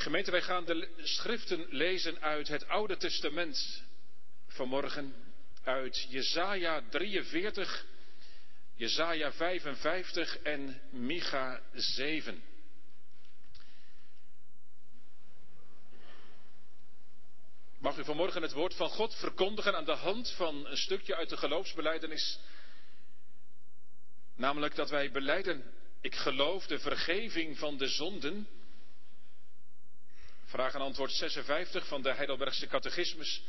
Gemeente, wij gaan de schriften lezen uit het Oude Testament vanmorgen, uit Jesaja 43, Jesaja 55 en Micha 7. Mag u vanmorgen het woord van God verkondigen aan de hand van een stukje uit de geloofsbeleidenis? Namelijk dat wij beleiden, ik geloof de vergeving van de zonden. Vraag en antwoord 56 van de Heidelbergse Catechismus.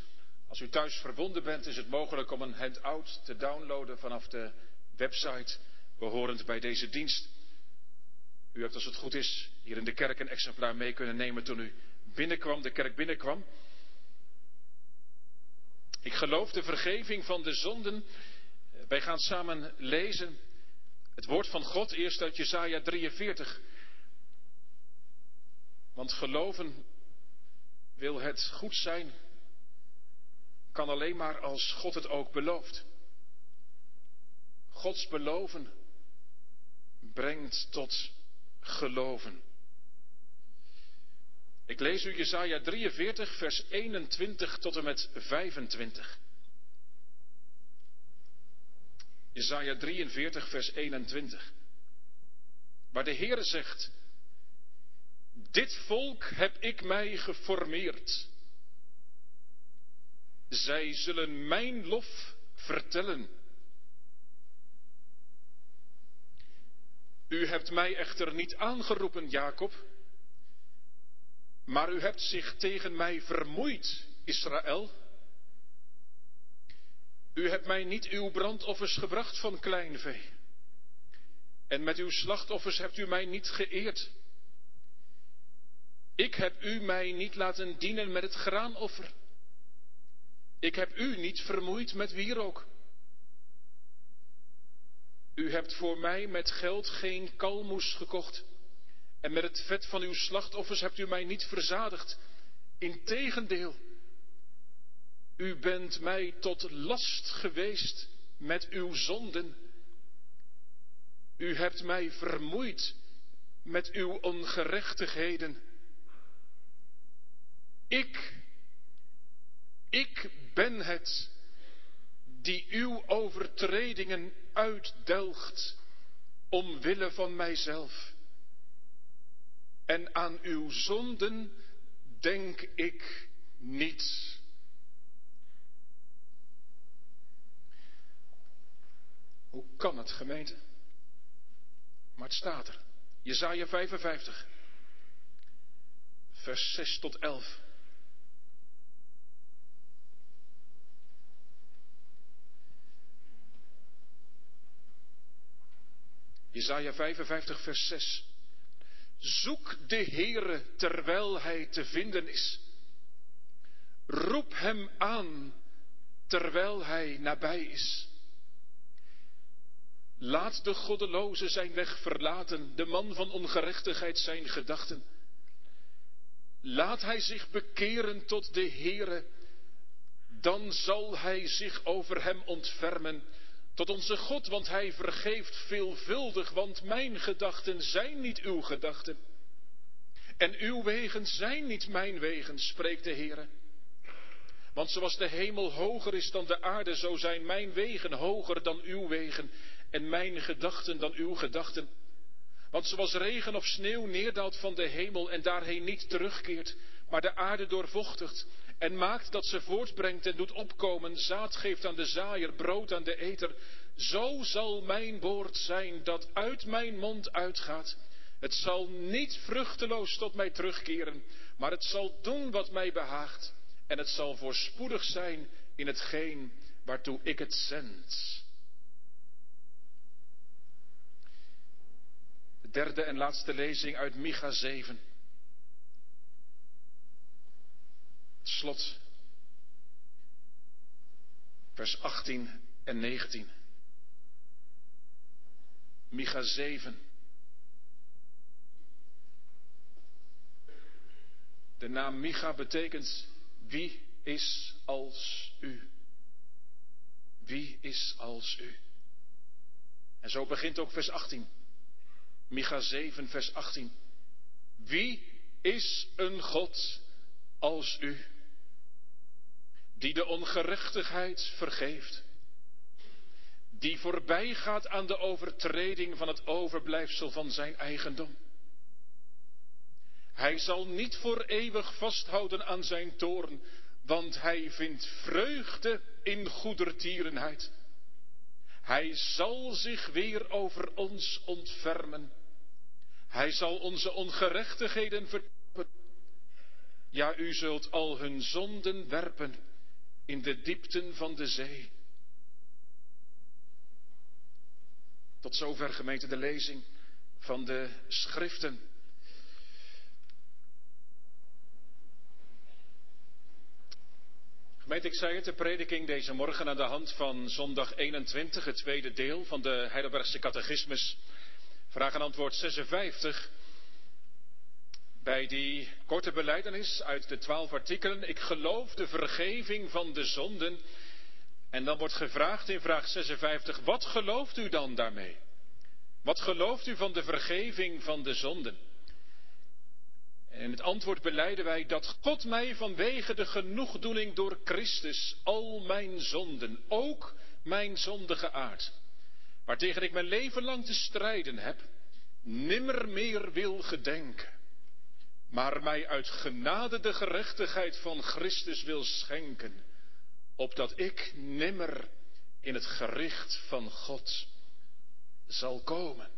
Als u thuis verbonden bent, is het mogelijk om een handout te downloaden vanaf de website behorend bij deze dienst. U hebt als het goed is hier in de kerk een exemplaar mee kunnen nemen toen u binnenkwam, de kerk binnenkwam. Ik geloof de vergeving van de zonden. Wij gaan samen lezen het woord van God eerst uit Jesaja 43. Want geloven wil het goed zijn, kan alleen maar als God het ook belooft. Gods beloven brengt tot geloven. Ik lees u Jesaja 43, vers 21 tot en met 25. Jesaja 43, vers 21. Waar de Heere zegt, dit volk heb ik mij geformeerd. Zij zullen mijn lof vertellen. U hebt mij echter niet aangeroepen, Jacob, maar u hebt zich tegen mij vermoeid, Israël. U hebt mij niet uw brandoffers gebracht van kleinvee. En met uw slachtoffers hebt u mij niet geëerd. Ik heb u mij niet laten dienen met het graanoffer. Ik heb u niet vermoeid met wierook. U hebt voor mij met geld geen kalmoes gekocht. En met het vet van uw slachtoffers hebt u mij niet verzadigd. Integendeel, u bent mij tot last geweest met uw zonden. U hebt mij vermoeid met uw ongerechtigheden. Ik, ik ben het die uw overtredingen uitdelgt omwille van mijzelf. En aan uw zonden denk ik niet. Hoe kan het, gemeente? Maar het staat er. Jezaja 55, vers 6 tot 11. Jezaja 55, vers 6. Zoek de Heere terwijl hij te vinden is. Roep hem aan terwijl hij nabij is. Laat de goddeloze zijn weg verlaten, de man van ongerechtigheid zijn gedachten. Laat hij zich bekeren tot de Heere, dan zal hij zich over hem ontfermen. Tot onze God, want hij vergeeft veelvuldig, want mijn gedachten zijn niet uw gedachten. En uw wegen zijn niet mijn wegen, spreekt de Heere. Want zoals de hemel hoger is dan de aarde, zo zijn mijn wegen hoger dan uw wegen en mijn gedachten dan uw gedachten. Want zoals regen of sneeuw neerdaalt van de hemel en daarheen niet terugkeert, maar de aarde doorvochtigt en maakt dat ze voortbrengt en doet opkomen, zaad geeft aan de zaaier, brood aan de eter, zo zal mijn woord zijn dat uit mijn mond uitgaat. Het zal niet vruchteloos tot mij terugkeren, maar het zal doen wat mij behaagt. En het zal voorspoedig zijn in hetgeen waartoe ik het zend. De derde en laatste lezing uit Micha 7. Slot. Vers 18 en 19. Micha 7. De naam Micha betekent wie is als u? Wie is als u? En zo begint ook vers 18. Micha 7, vers 18. Wie is een God als u, die de ongerechtigheid vergeeft, die voorbij gaat aan de overtreding van het overblijfsel van zijn eigendom. Hij zal niet voor eeuwig vasthouden aan zijn toorn, want hij vindt vreugde in goedertierenheid. Hij zal zich weer over ons ontfermen. Hij zal onze ongerechtigheden vertappen. Ja, u zult al hun zonden werpen in de diepten van de zee. Tot zover gemeente de lezing van de schriften. Gemeente, ik zei het, de prediking deze morgen aan de hand van zondag 21, het tweede deel van de Heidelbergse catechismus. Vraag en antwoord 56. Bij die korte beleidenis uit de twaalf artikelen, ik geloof de vergeving van de zonden. En dan wordt gevraagd in vraag 56, wat gelooft u dan daarmee? Wat gelooft u van de vergeving van de zonden? En het antwoord beleiden wij dat God mij vanwege de genoegdoening door Christus al mijn zonden, ook mijn zondige aard, waartegen ik mijn leven lang te strijden heb, nimmer meer wil gedenken, maar mij uit genade de gerechtigheid van Christus wil schenken, opdat ik nimmer in het gericht van God zal komen.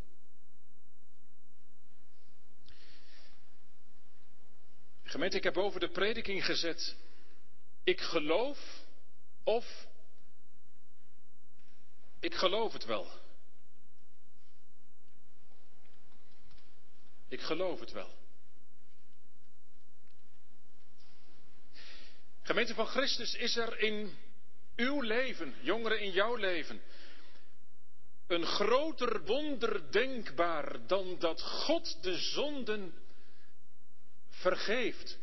Gemeente, ik heb boven de prediking gezet. Ik geloof of ik geloof het wel. Ik geloof het wel. Gemeente van Christus, is er in uw leven, jongeren in jouw leven, een groter wonder denkbaar dan dat God de zonden vergeeft.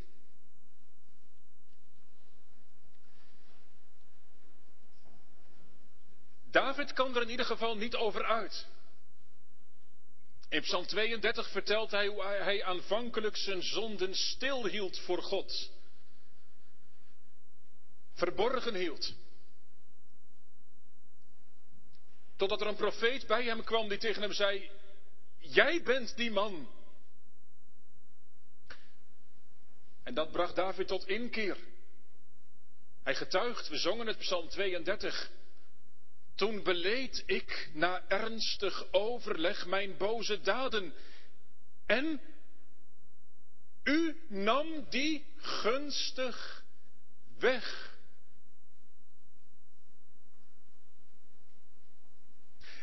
David kan er in ieder geval niet over uit. In Psalm 32 vertelt hij hoe hij aanvankelijk zijn zonden stilhield voor God. Verborgen hield. Totdat er een profeet bij hem kwam die tegen hem zei: Jij bent die man En dat bracht David tot inkeer. Hij getuigt, we zongen het Psalm 32. Toen beleed ik na ernstig overleg mijn boze daden. En u nam die gunstig weg.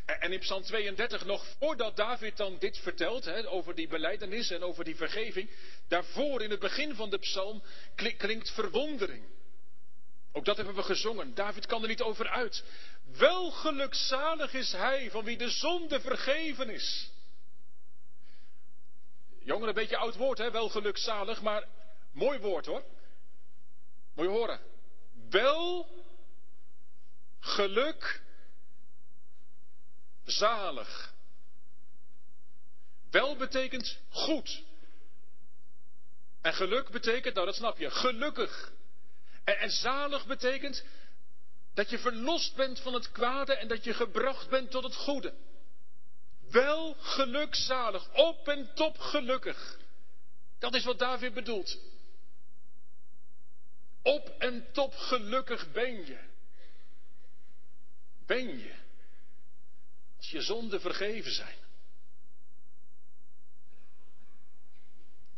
En in Psalm 32, nog voordat David dan dit vertelt, hè, over die beleidenis en over die vergeving, daarvoor in het begin van de psalm klinkt verwondering. Ook dat hebben we gezongen. David kan er niet over uit. Wel gelukzalig is hij van wie de zonde vergeven is. Jongeren, een beetje oud woord, hè? wel gelukzalig, maar mooi woord hoor. Moet je horen. Wel geluk zalig. Wel betekent goed. En geluk betekent, nou dat snap je, gelukkig. En, zalig betekent dat je verlost bent van het kwade en dat je gebracht bent tot het goede. Wel gelukzalig, op en top gelukkig. Dat is wat David bedoelt. Op en top gelukkig ben je. Ben je. Je zonden vergeven zijn.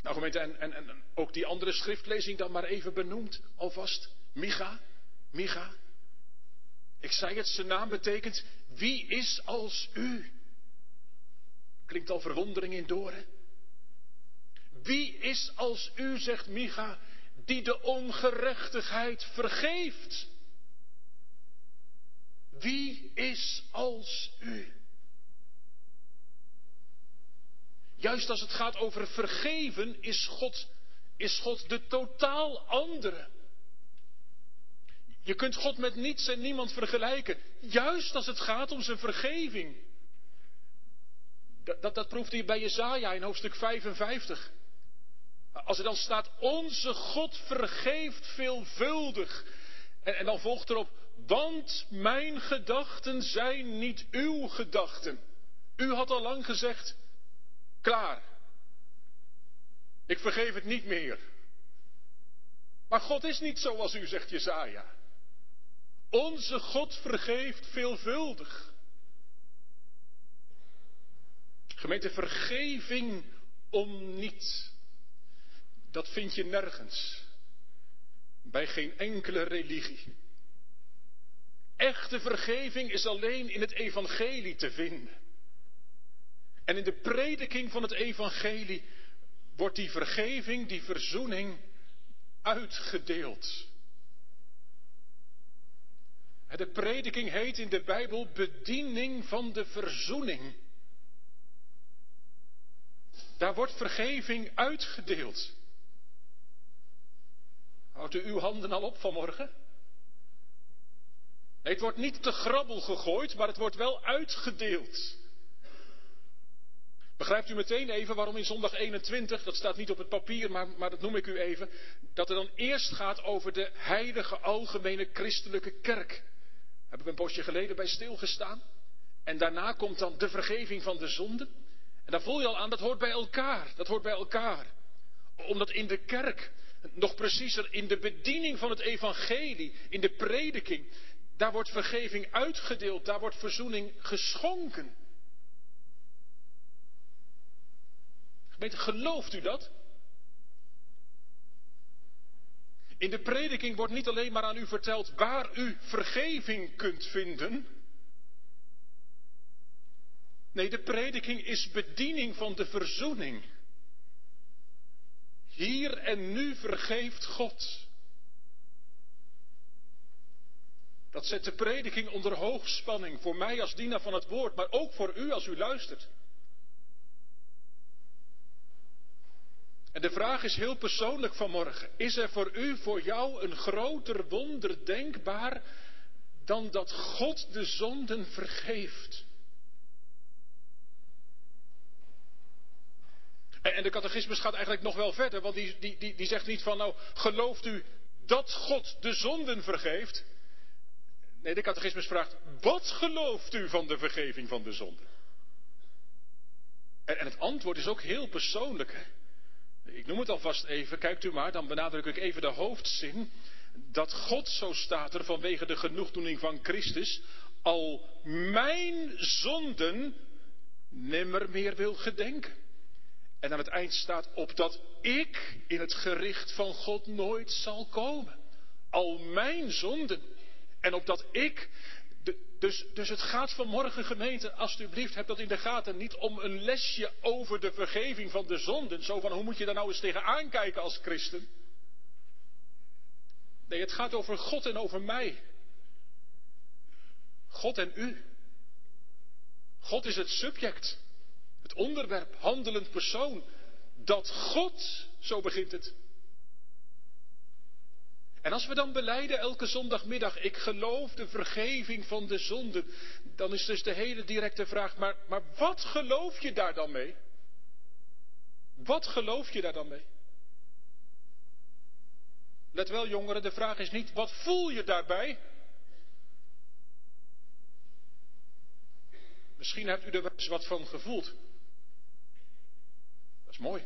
Nou gemeente, en, en, ook die andere schriftlezing dan maar even benoemd, alvast. Micha, Micha. Ik zei het, zijn naam betekent, wie is als u? Klinkt al verwondering in door, hè? Wie is als u, zegt Micha, die de ongerechtigheid vergeeft? Wie is als u? Juist als het gaat over vergeven, is God, is God de totaal andere. Je kunt God met niets en niemand vergelijken. Juist als het gaat om zijn vergeving. Dat, dat, dat proeft hij bij Jezaja in hoofdstuk 55. Als er dan staat, onze God vergeeft veelvuldig. En, en dan volgt erop, want mijn gedachten zijn niet uw gedachten. U had al lang gezegd, klaar. Ik vergeef het niet meer. Maar God is niet zoals u zegt, Jezaja. Onze God vergeeft veelvuldig. Gemeente, vergeving om niet. Dat vind je nergens. Bij geen enkele religie. Echte vergeving is alleen in het evangelie te vinden. En in de prediking van het evangelie wordt die vergeving, die verzoening uitgedeeld. De prediking heet in de Bijbel bediening van de verzoening. Daar wordt vergeving uitgedeeld. Houdt u uw handen al op vanmorgen? Het wordt niet te grabbel gegooid, maar het wordt wel uitgedeeld. Begrijpt u meteen even waarom in zondag 21, dat staat niet op het papier, maar, maar dat noem ik u even, dat het dan eerst gaat over de heilige algemene christelijke kerk. Hebben we een poosje geleden bij stilgestaan. En daarna komt dan de vergeving van de zonden. En daar voel je al aan, dat hoort bij elkaar. Dat hoort bij elkaar. Omdat in de kerk, nog preciezer in de bediening van het evangelie, in de prediking, daar wordt vergeving uitgedeeld, daar wordt verzoening geschonken. Gelooft u dat? In de prediking wordt niet alleen maar aan u verteld waar u vergeving kunt vinden. Nee, de prediking is bediening van de verzoening. Hier en nu vergeeft God. Dat zet de prediking onder hoogspanning voor mij als dienaar van het woord, maar ook voor u als u luistert. En de vraag is heel persoonlijk vanmorgen. Is er voor u, voor jou een groter wonder denkbaar dan dat God de zonden vergeeft? En de catechismus gaat eigenlijk nog wel verder, want die, die, die, die zegt niet van nou, gelooft u dat God de zonden vergeeft? Nee, de catechismus vraagt, wat gelooft u van de vergeving van de zonden? En, het antwoord is ook heel persoonlijk. Hè? Ik noem het alvast even, kijkt u maar, dan benadruk ik even de hoofdzin. Dat God, zo staat er vanwege de genoegdoening van Christus, al mijn zonden nimmer meer wil gedenken. En aan het eind staat, opdat ik in het gericht van God nooit zal komen. Al mijn zonden. En opdat ik dus, dus het gaat vanmorgen gemeente, alstublieft, heb dat in de gaten, niet om een lesje over de vergeving van de zonden. Zo van, hoe moet je daar nou eens tegenaan kijken als christen? Nee, het gaat over God en over mij. God en u. God is het subject, het onderwerp, handelend persoon. Dat God, zo begint het, en als we dan beleiden elke zondagmiddag, ik geloof de vergeving van de zonden, dan is dus de hele directe vraag, maar, maar wat geloof je daar dan mee? Wat geloof je daar dan mee? Let wel jongeren, de vraag is niet, wat voel je daarbij? Misschien hebt u er wel eens wat van gevoeld. Dat is mooi.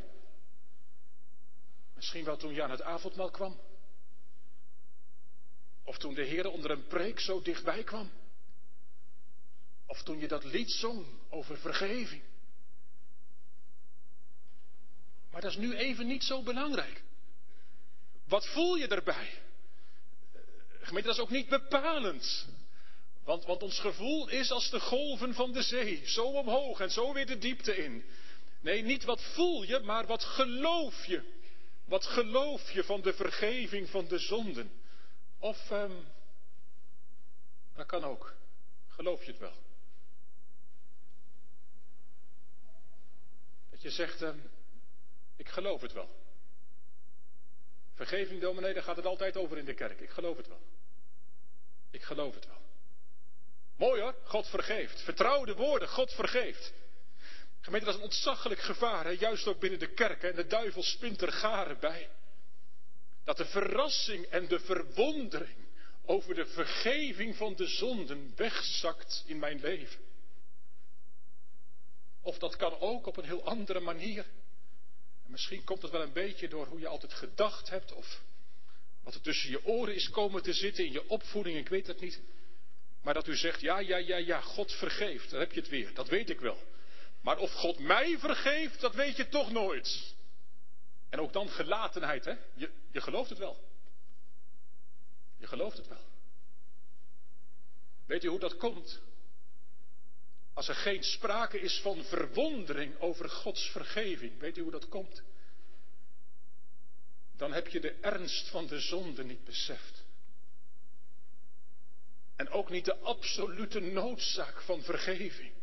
Misschien wel toen je aan het avondmaal kwam. Of toen de Heer onder een preek zo dichtbij kwam. Of toen je dat lied zong over vergeving. Maar dat is nu even niet zo belangrijk. Wat voel je erbij? Gemeente, dat is ook niet bepalend. Want, want ons gevoel is als de golven van de zee. Zo omhoog en zo weer de diepte in. Nee, niet wat voel je, maar wat geloof je. Wat geloof je van de vergeving van de zonden? Of, um, dat kan ook. Geloof je het wel? Dat je zegt, um, ik geloof het wel. Vergeving, dominee, daar gaat het altijd over in de kerk. Ik geloof het wel. Ik geloof het wel. Mooi hoor, God vergeeft. Vertrouw de woorden, God vergeeft. Gemeente, dat is een ontzaglijk gevaar, hè? juist ook binnen de kerk. En de duivel spint er garen bij. Dat de verrassing en de verwondering over de vergeving van de zonden wegzakt in mijn leven. Of dat kan ook op een heel andere manier. En misschien komt het wel een beetje door hoe je altijd gedacht hebt of wat er tussen je oren is komen te zitten in je opvoeding, ik weet het niet. Maar dat u zegt, ja, ja, ja, ja, God vergeeft, dan heb je het weer, dat weet ik wel. Maar of God mij vergeeft, dat weet je toch nooit. En ook dan gelatenheid, hè? Je, je gelooft het wel. Je gelooft het wel. Weet u hoe dat komt? Als er geen sprake is van verwondering over Gods vergeving, weet u hoe dat komt? Dan heb je de ernst van de zonde niet beseft. En ook niet de absolute noodzaak van vergeving.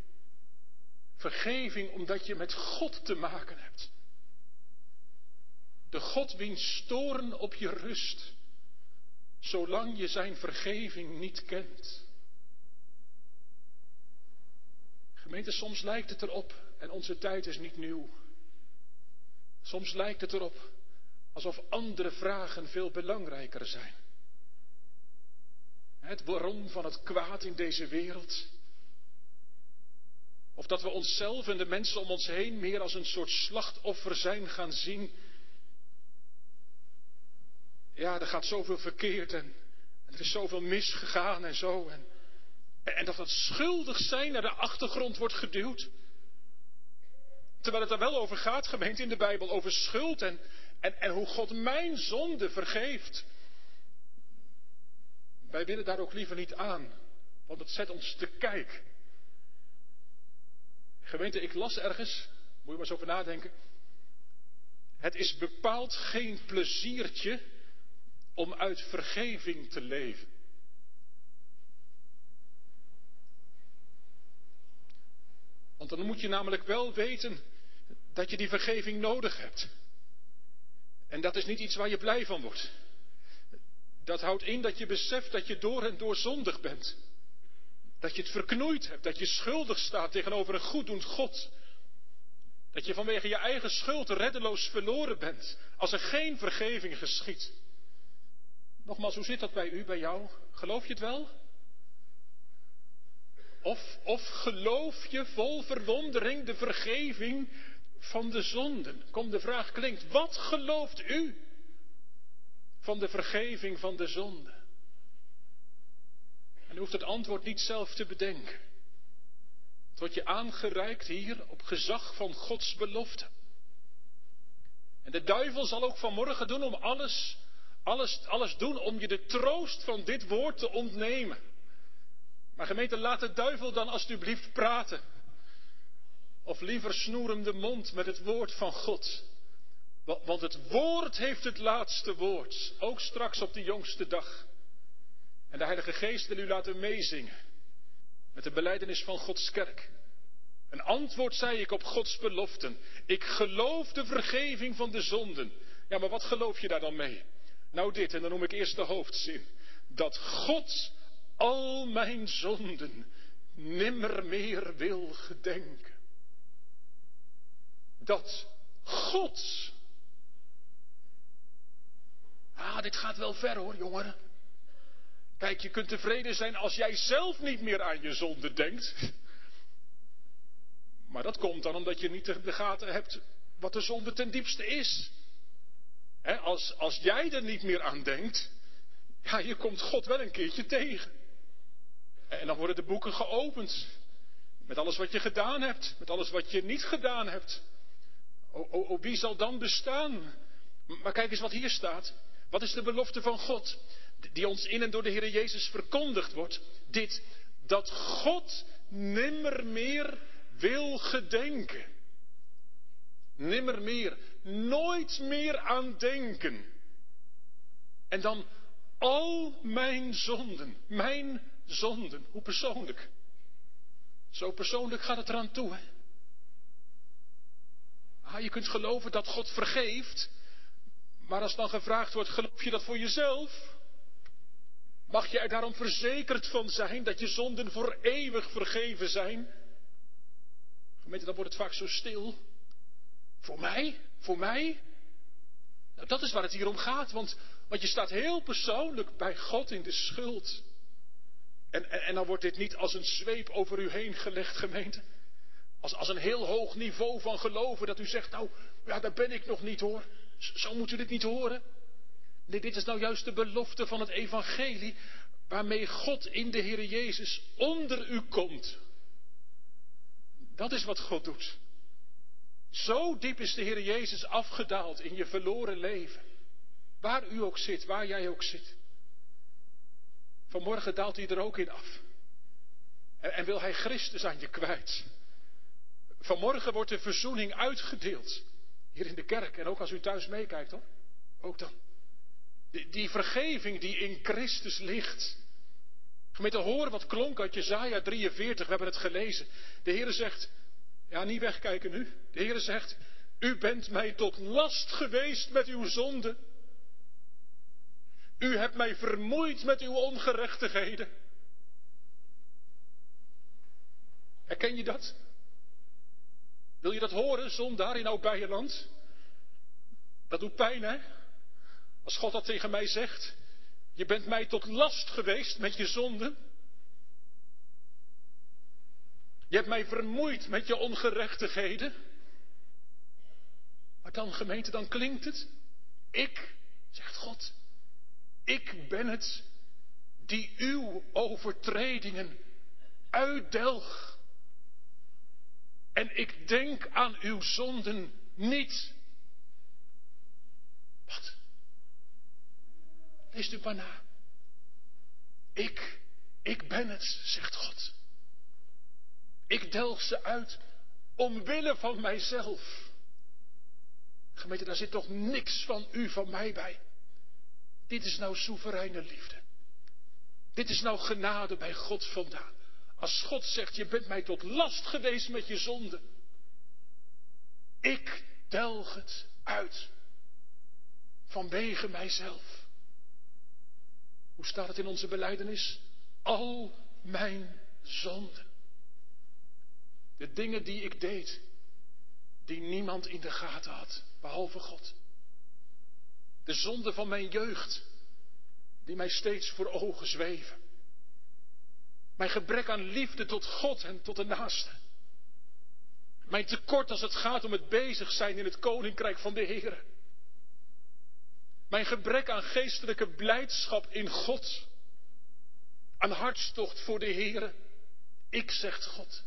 Vergeving omdat je met God te maken hebt. De God wiens toren op je rust, zolang je zijn vergeving niet kent. Gemeente, soms lijkt het erop, en onze tijd is niet nieuw. Soms lijkt het erop alsof andere vragen veel belangrijker zijn. Het waarom van het kwaad in deze wereld. Of dat we onszelf en de mensen om ons heen meer als een soort slachtoffer zijn gaan zien. Ja, er gaat zoveel verkeerd en, er is zoveel misgegaan en zo. En, en dat het schuldig zijn naar de achtergrond wordt geduwd. Terwijl het er wel over gaat, gemeente in de Bijbel, over schuld en, en, en hoe God mijn zonde vergeeft. Wij willen daar ook liever niet aan, want het zet ons te kijk. Gemeente, ik las ergens, moet je maar eens over nadenken. Het is bepaald geen pleziertje om uit vergeving te leven. Want dan moet je namelijk wel weten dat je die vergeving nodig hebt. En dat is niet iets waar je blij van wordt. Dat houdt in dat je beseft dat je door en door zondig bent. Dat je het verknoeid hebt, dat je schuldig staat tegenover een goeddoend God. Dat je vanwege je eigen schuld reddeloos verloren bent als er geen vergeving geschiet. Nogmaals, hoe zit dat bij u, bij jou? Geloof je het wel? Of, of geloof je vol verwondering de vergeving van de zonden? Kom, de vraag klinkt, wat gelooft u van de vergeving van de zonde? En u hoeft het antwoord niet zelf te bedenken. Het wordt je aangereikt hier op gezag van Gods belofte. En de duivel zal ook vanmorgen doen om alles, alles, alles doen om je de troost van dit woord te ontnemen. Maar gemeente, laat de duivel dan alstublieft praten. Of liever snoer hem de mond met het woord van God. Want het woord heeft het laatste woord. Ook straks op de jongste dag. En de Heilige Geest wil u laten meezingen. Met de beleidenis van Gods kerk. Een antwoord zei ik op Gods beloften. Ik geloof de vergeving van de zonden. Ja, maar wat geloof je daar dan mee? Nou dit, en dan noem ik eerst de hoofdzin. Dat God al mijn zonden nimmer meer wil gedenken. Dat God. Ah, dit gaat wel ver hoor, jongeren. Kijk, je kunt tevreden zijn als jij zelf niet meer aan je zonde denkt. Maar dat komt dan omdat je niet de gaten hebt wat de zonde ten diepste is. Als, als jij er niet meer aan denkt, ja, je komt God wel een keertje tegen. En dan worden de boeken geopend. Met alles wat je gedaan hebt, met alles wat je niet gedaan hebt. O, wie zal dan bestaan? Maar kijk eens wat hier staat. Wat is de belofte van God? Die ons in en door de Heer Jezus verkondigd wordt. Dit, dat God nimmer meer wil gedenken. Nimmer meer, nooit meer aan denken. En dan al mijn zonden, mijn zonden. Hoe persoonlijk. Zo persoonlijk gaat het eraan toe. Hè? Ah, je kunt geloven dat God vergeeft. Maar als dan gevraagd wordt, geloof je dat voor jezelf? Mag je er daarom verzekerd van zijn dat je zonden voor eeuwig vergeven zijn? Gemeente, dan wordt het vaak zo stil. Voor mij? Voor mij? Nou, dat is waar het hier om gaat, want, je staat heel persoonlijk bij God in de schuld. En, en, en dan wordt dit niet als een zweep over u heen gelegd, gemeente. Als, als een heel hoog niveau van geloven, dat u zegt, nou, ja, daar ben ik nog niet hoor. Zo moet u dit niet horen. Nee, dit is nou juist de belofte van het evangelie, waarmee God in de Heer Jezus onder u komt. Dat is wat God doet. Zo diep is de Heer Jezus afgedaald in je verloren leven. Waar u ook zit, waar jij ook zit. Vanmorgen daalt hij er ook in af. En, en wil hij Christus aan je kwijt. Vanmorgen wordt de verzoening uitgedeeld. Hier in de kerk en ook als u thuis meekijkt hoor. Ook dan. Die, die vergeving die in Christus ligt. Gemeente, hoor wat klonk uit Jezaja 43, we hebben het gelezen. De Heer zegt, ja niet wegkijken nu. De Heer zegt, u bent mij tot last geweest met uw zonde. U hebt mij vermoeid met uw ongerechtigheden. Herken je dat? Wil je dat horen, zondaar in oud land? Dat doet pijn, hè? Als God dat tegen mij zegt. Je bent mij tot last geweest met je zonden. Je hebt mij vermoeid met je ongerechtigheden. Maar dan, gemeente, dan klinkt het. Ik, zegt God, ik ben het die uw overtredingen uitdelg. En ik denk aan uw zonden niet. Wat? Leest u maar na. Ik, ik ben het, zegt God. Ik delg ze uit omwille van mijzelf. Gemeente, daar zit toch niks van u, van mij bij. Dit is nou soevereine liefde. Dit is nou genade bij God vandaan. Als God zegt, je bent mij tot last geweest met je zonde. Ik delg het uit. Vanwege mijzelf. Hoe staat het in onze beleidenis? Al mijn zonden. De dingen die ik deed, die niemand in de gaten had, behalve God. De zonden van mijn jeugd, die mij steeds voor ogen zweven. Mijn gebrek aan liefde tot God en tot de naaste. Mijn tekort als het gaat om het bezig zijn in het koninkrijk van de Heer. Mijn gebrek aan geestelijke blijdschap in God. Aan hartstocht voor de Heer. Ik, zegt God,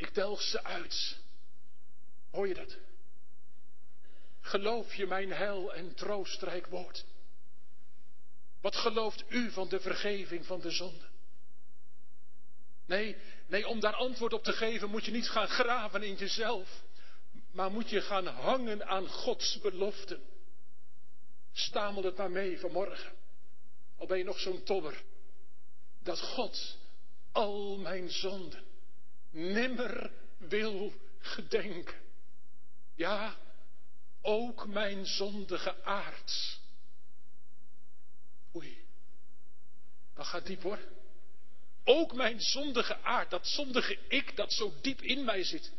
ik delg ze uit. Hoor je dat? Geloof je mijn heil en troostrijk woord? Wat gelooft u van de vergeving van de zonde? Nee, nee, om daar antwoord op te geven moet je niet gaan graven in jezelf, maar moet je gaan hangen aan Gods beloften. Stamel het maar mee vanmorgen. Al ben je nog zo'n tobber. Dat God al mijn zonden nimmer wil gedenken. Ja, ook mijn zondige aard. Oei, dat gaat diep hoor. Ook mijn zondige aard, dat zondige ik dat zo diep in mij zit.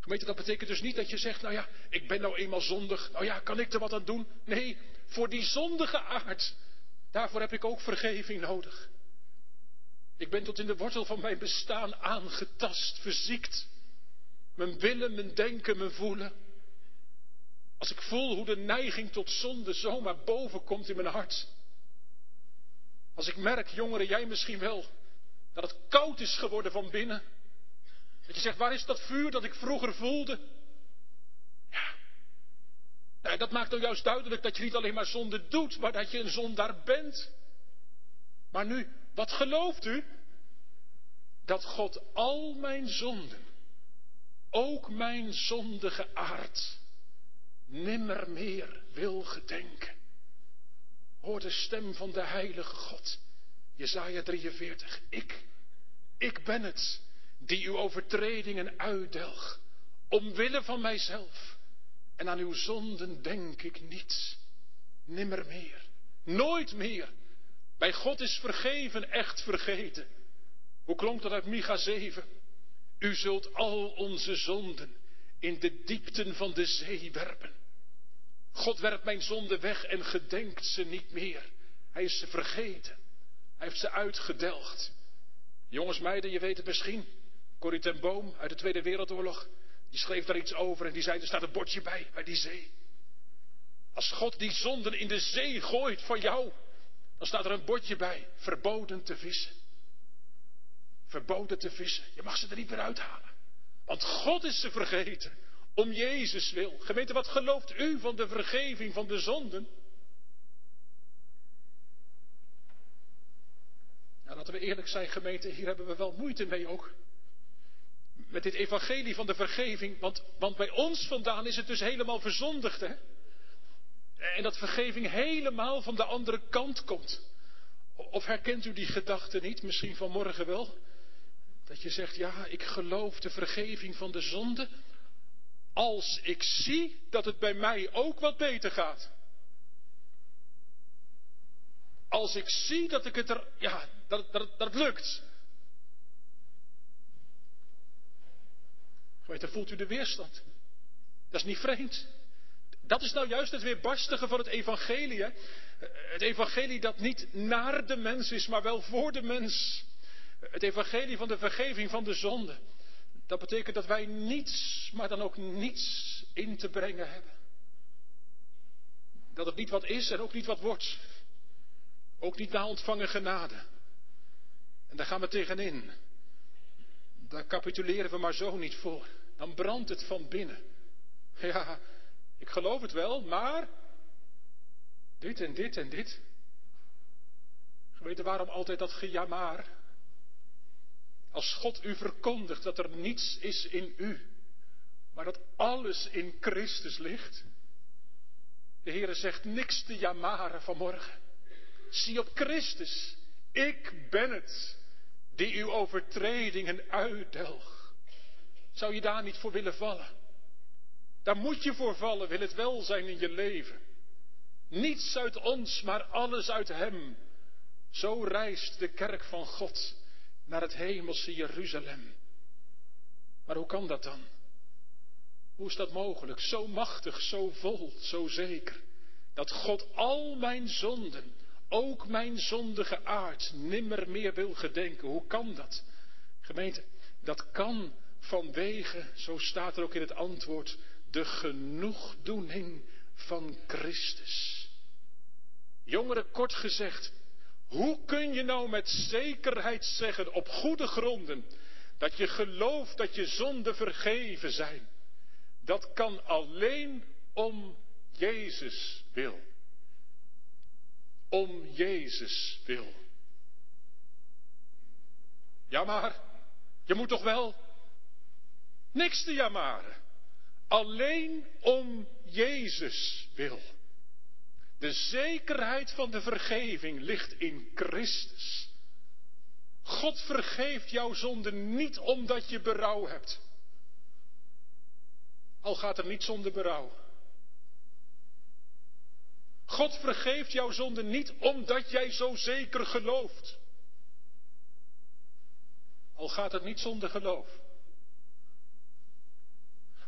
Gemeente, dat betekent dus niet dat je zegt, nou ja, ik ben nou eenmaal zondig, nou ja, kan ik er wat aan doen? Nee, voor die zondige aard, daarvoor heb ik ook vergeving nodig. Ik ben tot in de wortel van mijn bestaan aangetast, verziekt. Mijn willen, mijn denken, mijn voelen. Als ik voel hoe de neiging tot zonde zomaar boven komt in mijn hart. Als ik merk, jongeren, jij misschien wel, dat het koud is geworden van binnen. Dat je zegt, waar is dat vuur dat ik vroeger voelde? Ja. Nou, dat maakt nou juist duidelijk dat je niet alleen maar zonde doet, maar dat je een zondaar bent. Maar nu, wat gelooft u? Dat God al mijn zonden, ook mijn zondige aard, nimmer meer wil gedenken. Hoor de stem van de heilige God. Jezaja 43. Ik, ik ben het die uw overtredingen uitdelg, omwille van mijzelf. En aan uw zonden denk ik niet, nimmer meer, nooit meer. Bij God is vergeven echt vergeten. Hoe klonk dat uit Micha 7? U zult al onze zonden in de diepten van de zee werpen. God werpt mijn zonden weg en gedenkt ze niet meer. Hij is ze vergeten. Hij heeft ze uitgedelgd. Jongens, meiden, je weet het misschien. Corrie ten Boom uit de Tweede Wereldoorlog. Die schreef daar iets over en die zei, er staat een bordje bij, bij die zee. Als God die zonden in de zee gooit van jou, dan staat er een bordje bij, verboden te vissen. Verboden te vissen. Je mag ze er niet meer uithalen. Want God is ze vergeten. Om Jezus wil. Gemeente, wat gelooft u van de vergeving van de zonden? Nou, laten we eerlijk zijn, gemeente, hier hebben we wel moeite mee ook. Met dit evangelie van de vergeving, want, want bij ons vandaan is het dus helemaal verzondigd, hè? En dat vergeving helemaal van de andere kant komt. Of herkent u die gedachte niet, misschien vanmorgen wel? Dat je zegt, ja, ik geloof de vergeving van de zonde, als ik zie dat het bij mij ook wat beter gaat. Als ik zie dat ik het er, ja, dat, dat, dat lukt. Weet je, voelt u de weerstand. Dat is niet vreemd. Dat is nou juist het weerbarstige van het evangelie. Hè? Het evangelie dat niet naar de mens is, maar wel voor de mens. Het evangelie van de vergeving van de zonde. Dat betekent dat wij niets, maar dan ook niets in te brengen hebben. Dat het niet wat is en ook niet wat wordt. Ook niet na ontvangen genade. En daar gaan we tegenin. Daar capituleren we maar zo niet voor. Dan brandt het van binnen. Ja, ik geloof het wel, maar dit en dit en dit. Geweten waarom altijd dat gejamaar? Als God u verkondigt dat er niets is in u, maar dat alles in Christus ligt. De Heere zegt niks te jamaren vanmorgen. Zie op Christus. Ik ben het die uw overtredingen uitdelg. Zou je daar niet voor willen vallen? Daar moet je voor vallen, wil het welzijn in je leven. Niets uit ons, maar alles uit Hem. Zo reist de kerk van God naar het hemelse Jeruzalem. Maar hoe kan dat dan? Hoe is dat mogelijk? Zo machtig, zo vol, zo zeker. Dat God al mijn zonden, ook mijn zondige aard, nimmer meer wil gedenken. Hoe kan dat? Gemeente, dat kan vanwege, zo staat er ook in het antwoord, de genoegdoening van Christus. Jongeren, kort gezegd, hoe kun je nou met zekerheid zeggen, op goede gronden, dat je gelooft dat je zonden vergeven zijn? Dat kan alleen om Jezus wil. Om Jezus wil. Ja, maar je moet toch wel niks te jamaren. Alleen om Jezus wil. De zekerheid van de vergeving ligt in Christus. God vergeeft jouw zonde niet omdat je berouw hebt. Al gaat er niet zonder berouw. God vergeeft jouw zonde niet omdat jij zo zeker gelooft. Al gaat het niet zonder geloof.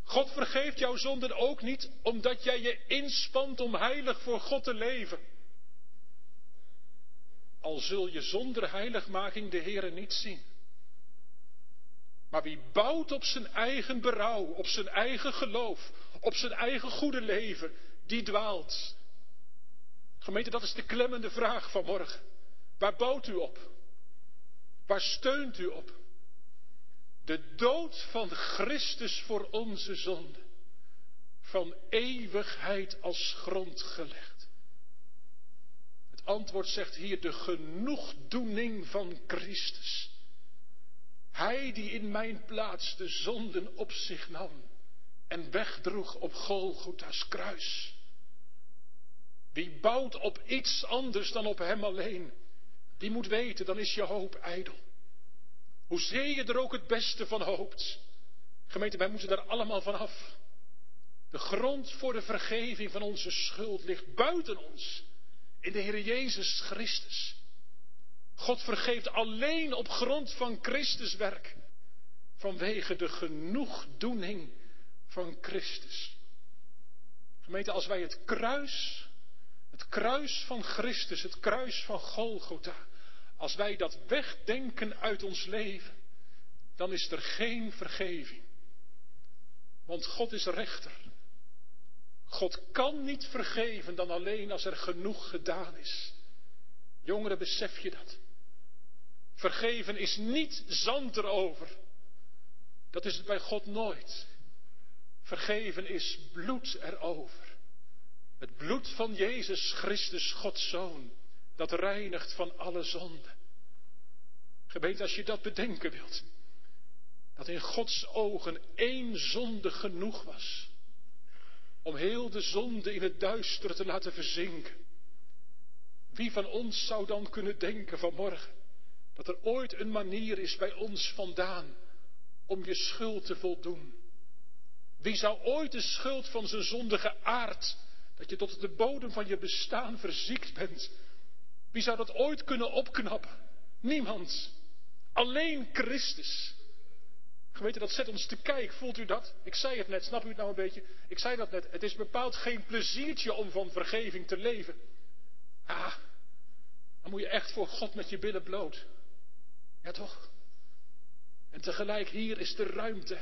God vergeeft jouw zonden ook niet omdat jij je inspant om heilig voor God te leven. Al zul je zonder heiligmaking de Heere niet zien. Maar wie bouwt op zijn eigen berouw, op zijn eigen geloof, op zijn eigen goede leven, die dwaalt. Gemeente, dat is de klemmende vraag van morgen. Waar bouwt u op? Waar steunt u op? De dood van Christus voor onze zonde. Van eeuwigheid als grond gelegd. Het antwoord zegt hier de genoegdoening van Christus. Hij die in mijn plaats de zonden op zich nam en wegdroeg op Golgotha's kruis. Wie bouwt op iets anders dan op hem alleen, die moet weten, dan is je hoop ijdel. Hoezeer je er ook het beste van hoopt. Gemeente, wij moeten daar allemaal van af. De grond voor de vergeving van onze schuld ligt buiten ons. In de Heer Jezus Christus. God vergeeft alleen op grond van Christus werk. Vanwege de genoegdoening van Christus. Gemeente, als wij het kruis, het kruis van Christus, het kruis van Golgotha, als wij dat wegdenken uit ons leven, dan is er geen vergeving. Want God is rechter. God kan niet vergeven dan alleen als er genoeg gedaan is. Jongeren, besef je dat? Vergeven is niet zand erover. Dat is het bij God nooit. Vergeven is bloed erover. Het bloed van Jezus Christus, Gods Zoon, dat reinigt van alle zonde. Gemeente, als je dat bedenken wilt, dat in Gods ogen één zonde genoeg was om heel de zonde in het duister te laten verzinken. Wie van ons zou dan kunnen denken vanmorgen dat er ooit een manier is bij ons vandaan om je schuld te voldoen? Wie zou ooit de schuld van zijn zondige aard, dat je tot de bodem van je bestaan verziekt bent, wie zou dat ooit kunnen opknappen? Niemand. Alleen Christus. Geweten, dat zet ons te kijken. Voelt u dat? Ik zei het net, snap u het nou een beetje? Ik zei dat net. Het is bepaald geen pleziertje om van vergeving te leven. Ah, dan moet je echt voor God met je billen bloot. Ja toch? En tegelijk, hier is de ruimte.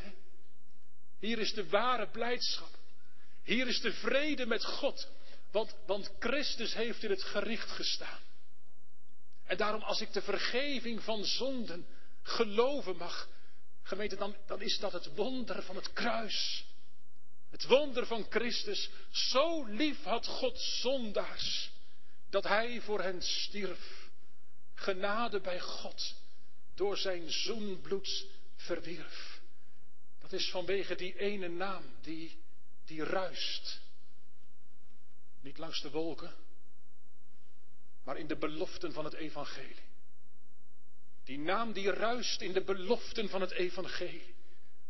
Hier is de ware blijdschap. Hier is de vrede met God. Want, want Christus heeft in het gericht gestaan. En daarom, als ik de vergeving van zonden geloven mag, gemeente, dan, dan is dat het wonder van het kruis. Het wonder van Christus. Zo lief had God zondaars, dat Hij voor hen stierf. Genade bij God, door zijn zoenbloed verwierf. Dat is vanwege die ene naam die, die ruist. Niet langs de wolken, maar in de beloften van het evangelie. Die naam die ruist in de beloften van het evangelie.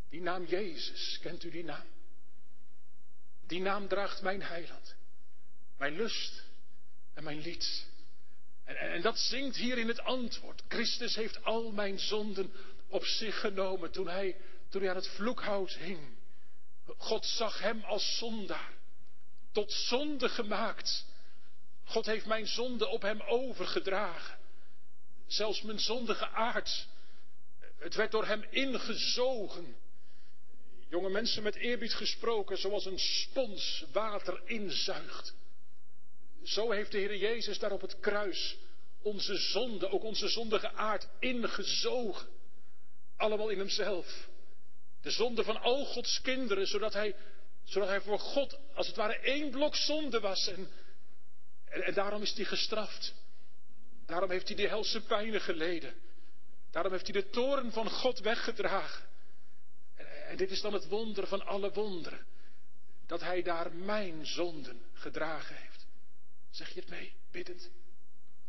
Die naam Jezus, kent u die naam? Die naam draagt mijn heiland, mijn lust en mijn lied. En, en, en dat zingt hier in het antwoord. Christus heeft al mijn zonden op zich genomen toen hij, toen hij aan het vloekhout hing. God zag hem als zondaar, tot zonde gemaakt God heeft mijn zonde op hem overgedragen. Zelfs mijn zondige aard. Het werd door hem ingezogen. Jonge mensen met eerbied gesproken, zoals een spons water inzuigt. Zo heeft de Heer Jezus daar op het kruis onze zonde, ook onze zondige aard, ingezogen. Allemaal in hemzelf. De zonde van al Gods kinderen, zodat hij, zodat hij voor God als het ware één blok zonde was. En en, daarom is hij gestraft. Daarom heeft hij die helse pijnen geleden. Daarom heeft hij de toren van God weggedragen. En, dit is dan het wonder van alle wonderen. Dat hij daar mijn zonden gedragen heeft. Zeg je het mee, biddend?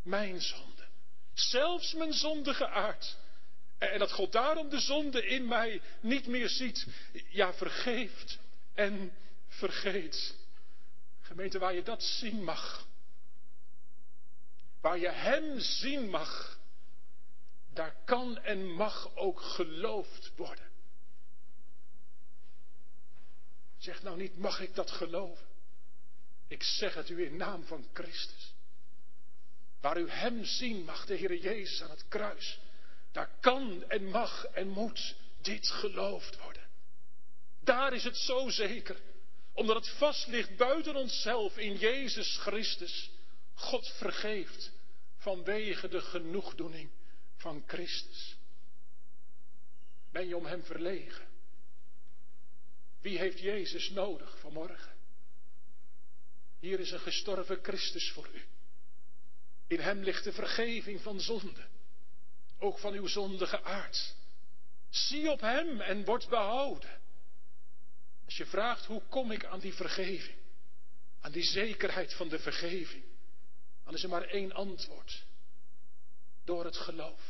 Mijn zonde. Zelfs mijn zondige aard. En dat God daarom de zonde in mij niet meer ziet. Ja, vergeeft en vergeet. Gemeente, waar je dat zien mag. Waar je Hem zien mag, daar kan en mag ook geloofd worden. Zeg nou niet, mag ik dat geloven? Ik zeg het u in naam van Christus. Waar u Hem zien mag, de Heer Jezus aan het kruis, daar kan en mag en moet dit geloofd worden. Daar is het zo zeker, omdat het vast ligt buiten onszelf in Jezus Christus. God vergeeft vanwege de genoegdoening van Christus. Ben je om Hem verlegen? Wie heeft Jezus nodig vanmorgen? Hier is een gestorven Christus voor u. In Hem ligt de vergeving van zonde, ook van uw zondige aard. Zie op Hem en word behouden. Als je vraagt hoe kom ik aan die vergeving, aan die zekerheid van de vergeving, dan is er maar één antwoord. Door het geloof.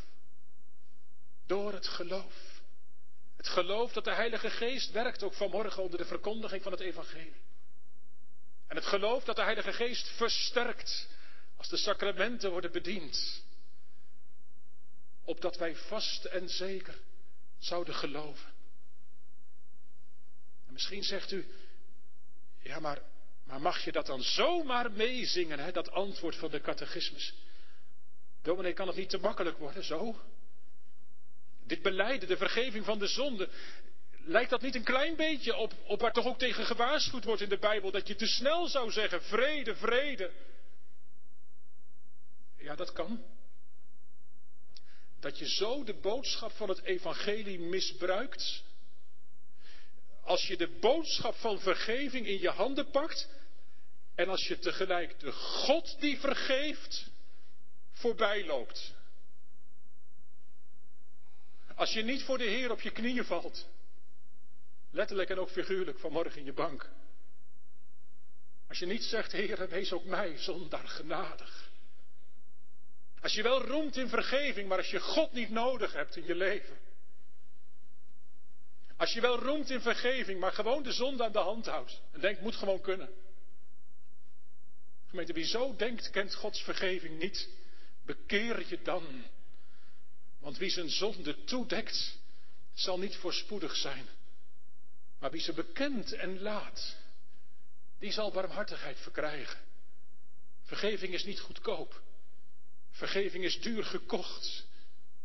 Door het geloof. Het geloof dat de Heilige Geest werkt ook vanmorgen onder de verkondiging van het Evangelie. En het geloof dat de Heilige Geest versterkt als de sacramenten worden bediend. opdat wij vast en zeker zouden geloven. En misschien zegt u, ja maar, maar mag je dat dan zomaar meezingen, hè, dat antwoord van de catechismus? Dominee, kan het niet te makkelijk worden, zo? Dit beleiden, de vergeving van de zonde, lijkt dat niet een klein beetje op, op waar toch ook tegen gewaarschuwd wordt in de Bijbel, dat je te snel zou zeggen, vrede, vrede. Ja, dat kan. Dat je zo de boodschap van het evangelie misbruikt. Als je de boodschap van vergeving in je handen pakt en als je tegelijk de God die vergeeft voorbij loopt. Als je niet voor de Heer op je knieën valt. Letterlijk en ook figuurlijk vanmorgen in je bank. Als je niet zegt, Heer, wees ook mij zondaar genadig. Als je wel roemt in vergeving, maar als je God niet nodig hebt in je leven. Als je wel roemt in vergeving, maar gewoon de zonde aan de hand houdt. En denkt, moet gewoon kunnen. Gemeente, wie zo denkt, kent Gods vergeving niet. Bekeer je dan. Want wie zijn zonde toedekt, zal niet voorspoedig zijn. Maar wie ze bekent en laat, die zal barmhartigheid verkrijgen. Vergeving is niet goedkoop. Vergeving is duur gekocht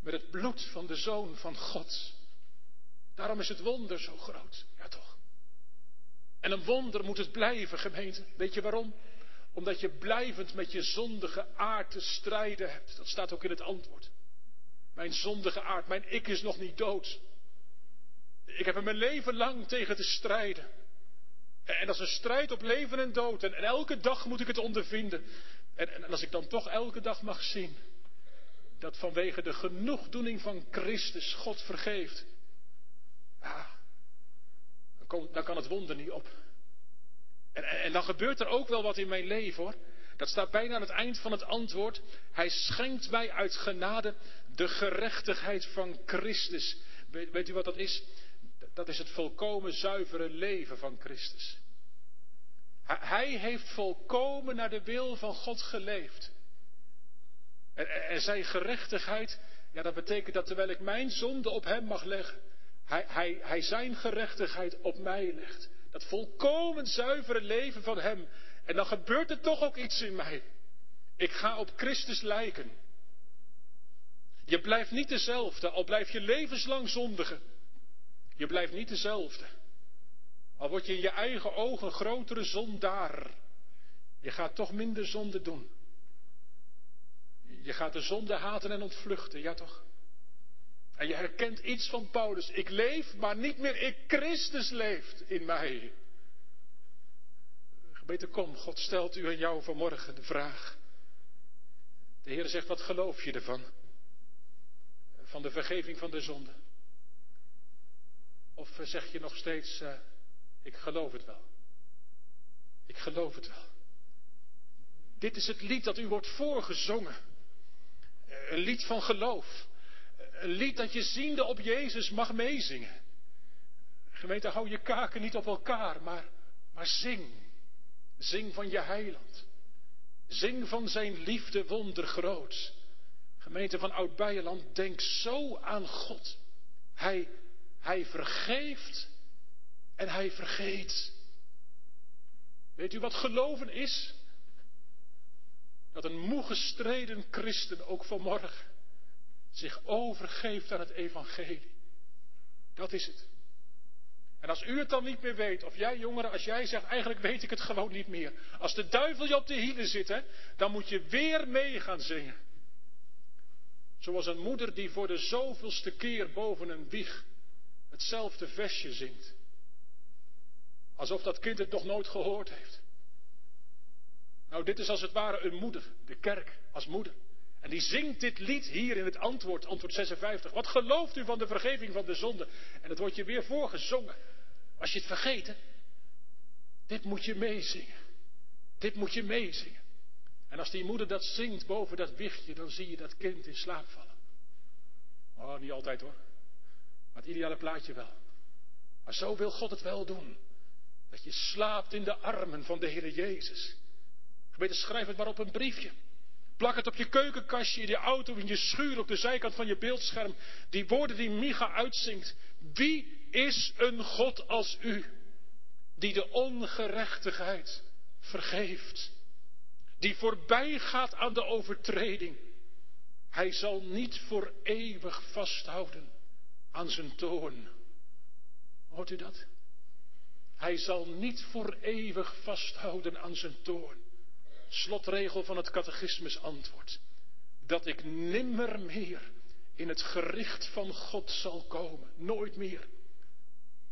met het bloed van de Zoon van God. Daarom is het wonder zo groot. Ja toch. En een wonder moet het blijven, gemeente. Weet je waarom? Omdat je blijvend met je zondige aard te strijden hebt. Dat staat ook in het antwoord. Mijn zondige aard, mijn ik is nog niet dood. Ik heb er mijn leven lang tegen te strijden. En dat is een strijd op leven en dood. En, elke dag moet ik het ondervinden. En, als ik dan toch elke dag mag zien dat vanwege de genoegdoening van Christus God vergeeft. Ja, dan, kan, dan kan het wonder niet op. En, dan gebeurt er ook wel wat in mijn leven hoor. Dat staat bijna aan het eind van het antwoord. Hij schenkt mij uit genade de gerechtigheid van Christus. Weet, u wat dat is? Dat is het volkomen zuivere leven van Christus. Hij heeft volkomen naar de wil van God geleefd. En, en zijn gerechtigheid, ja, dat betekent dat terwijl ik mijn zonde op hem mag leggen, hij, hij, hij zijn gerechtigheid op mij legt. Dat volkomen zuivere leven van hem. En dan gebeurt er toch ook iets in mij. Ik ga op Christus lijken. Je blijft niet dezelfde, al blijf je levenslang zondigen. Je blijft niet dezelfde. Al word je in je eigen ogen grotere zondaar. Je gaat toch minder zonde doen. Je gaat de zonde haten en ontvluchten, ja toch? En je herkent iets van Paulus. Ik leef, maar niet meer ik. Christus leeft in mij. Gebeten, kom, God stelt u en jou vanmorgen de vraag. De Heer zegt, wat geloof je ervan? Van de vergeving van de zonde. Of zeg je nog steeds, uh, ik geloof het wel. Ik geloof het wel. Dit is het lied dat u wordt voorgezongen. Een lied van geloof. Een lied dat je ziende op Jezus mag meezingen. Gemeente, hou je kaken niet op elkaar, maar, maar zing. Zing van je heiland. Zing van zijn liefde wondergroot. Gemeente van Oud-Beijerland, denk zo aan God. Hij, hij vergeeft en hij vergeet. Weet u wat geloven is? Dat een moe gestreden christen ook vanmorgen zich overgeeft aan het evangelie. Dat is het. En als u het dan niet meer weet, of jij jongeren, als jij zegt, eigenlijk weet ik het gewoon niet meer. Als de duivel je op de hielen zit, hè, dan moet je weer mee gaan zingen. Zoals een moeder die voor de zoveelste keer boven een wieg hetzelfde versje zingt. Alsof dat kind het nog nooit gehoord heeft. Nou, dit is als het ware een moeder, de kerk als moeder. En die zingt dit lied hier in het antwoord, antwoord 56. Wat gelooft u van de vergeving van de zonde? En het wordt je weer voorgezongen. Als je het vergeten, dit moet je meezingen. Dit moet je meezingen. En als die moeder dat zingt boven dat wichtje, dan zie je dat kind in slaap vallen. Oh, niet altijd hoor. Maar het ideale plaatje wel. Maar zo wil God het wel doen. Dat je slaapt in de armen van de Heer Jezus. Gemeente, schrijf het maar op een briefje. Plak het op je keukenkastje, in je auto, in je schuur, op de zijkant van je beeldscherm. Die woorden die Micha uitzingt. Wie is een God als u, die de ongerechtigheid vergeeft, die voorbij gaat aan de overtreding. Hij zal niet voor eeuwig vasthouden aan zijn toorn. Hoort u dat? Hij zal niet voor eeuwig vasthouden aan zijn toorn. Slotregel van het catechismus antwoord. Dat ik nimmer meer in het gericht van God zal komen. Nooit meer.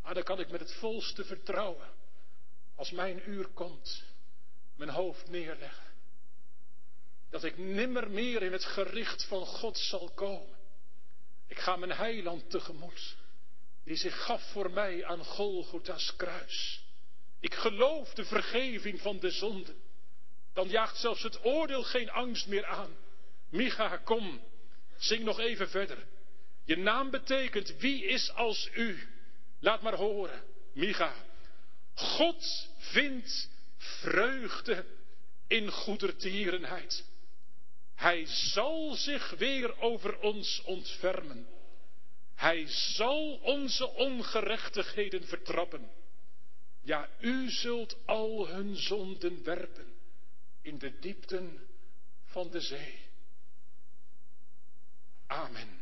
Maar dan kan ik met het volste vertrouwen, als mijn uur komt, mijn hoofd neerleggen. Dat ik nimmer meer in het gericht van God zal komen. Ik ga mijn heiland tegemoet, die zich gaf voor mij aan Golgotha's kruis. Ik geloof de vergeving van de zonden. Dan jaagt zelfs het oordeel geen angst meer aan. Micha, kom, zing nog even verder. Je naam betekent wie is als u. Laat maar horen, Micha. God vindt vreugde in goedertierenheid. Hij zal zich weer over ons ontfermen. Hij zal onze ongerechtigheden vertrappen. Ja, u zult al hun zonden werpen in de diepten van de zee. Amen.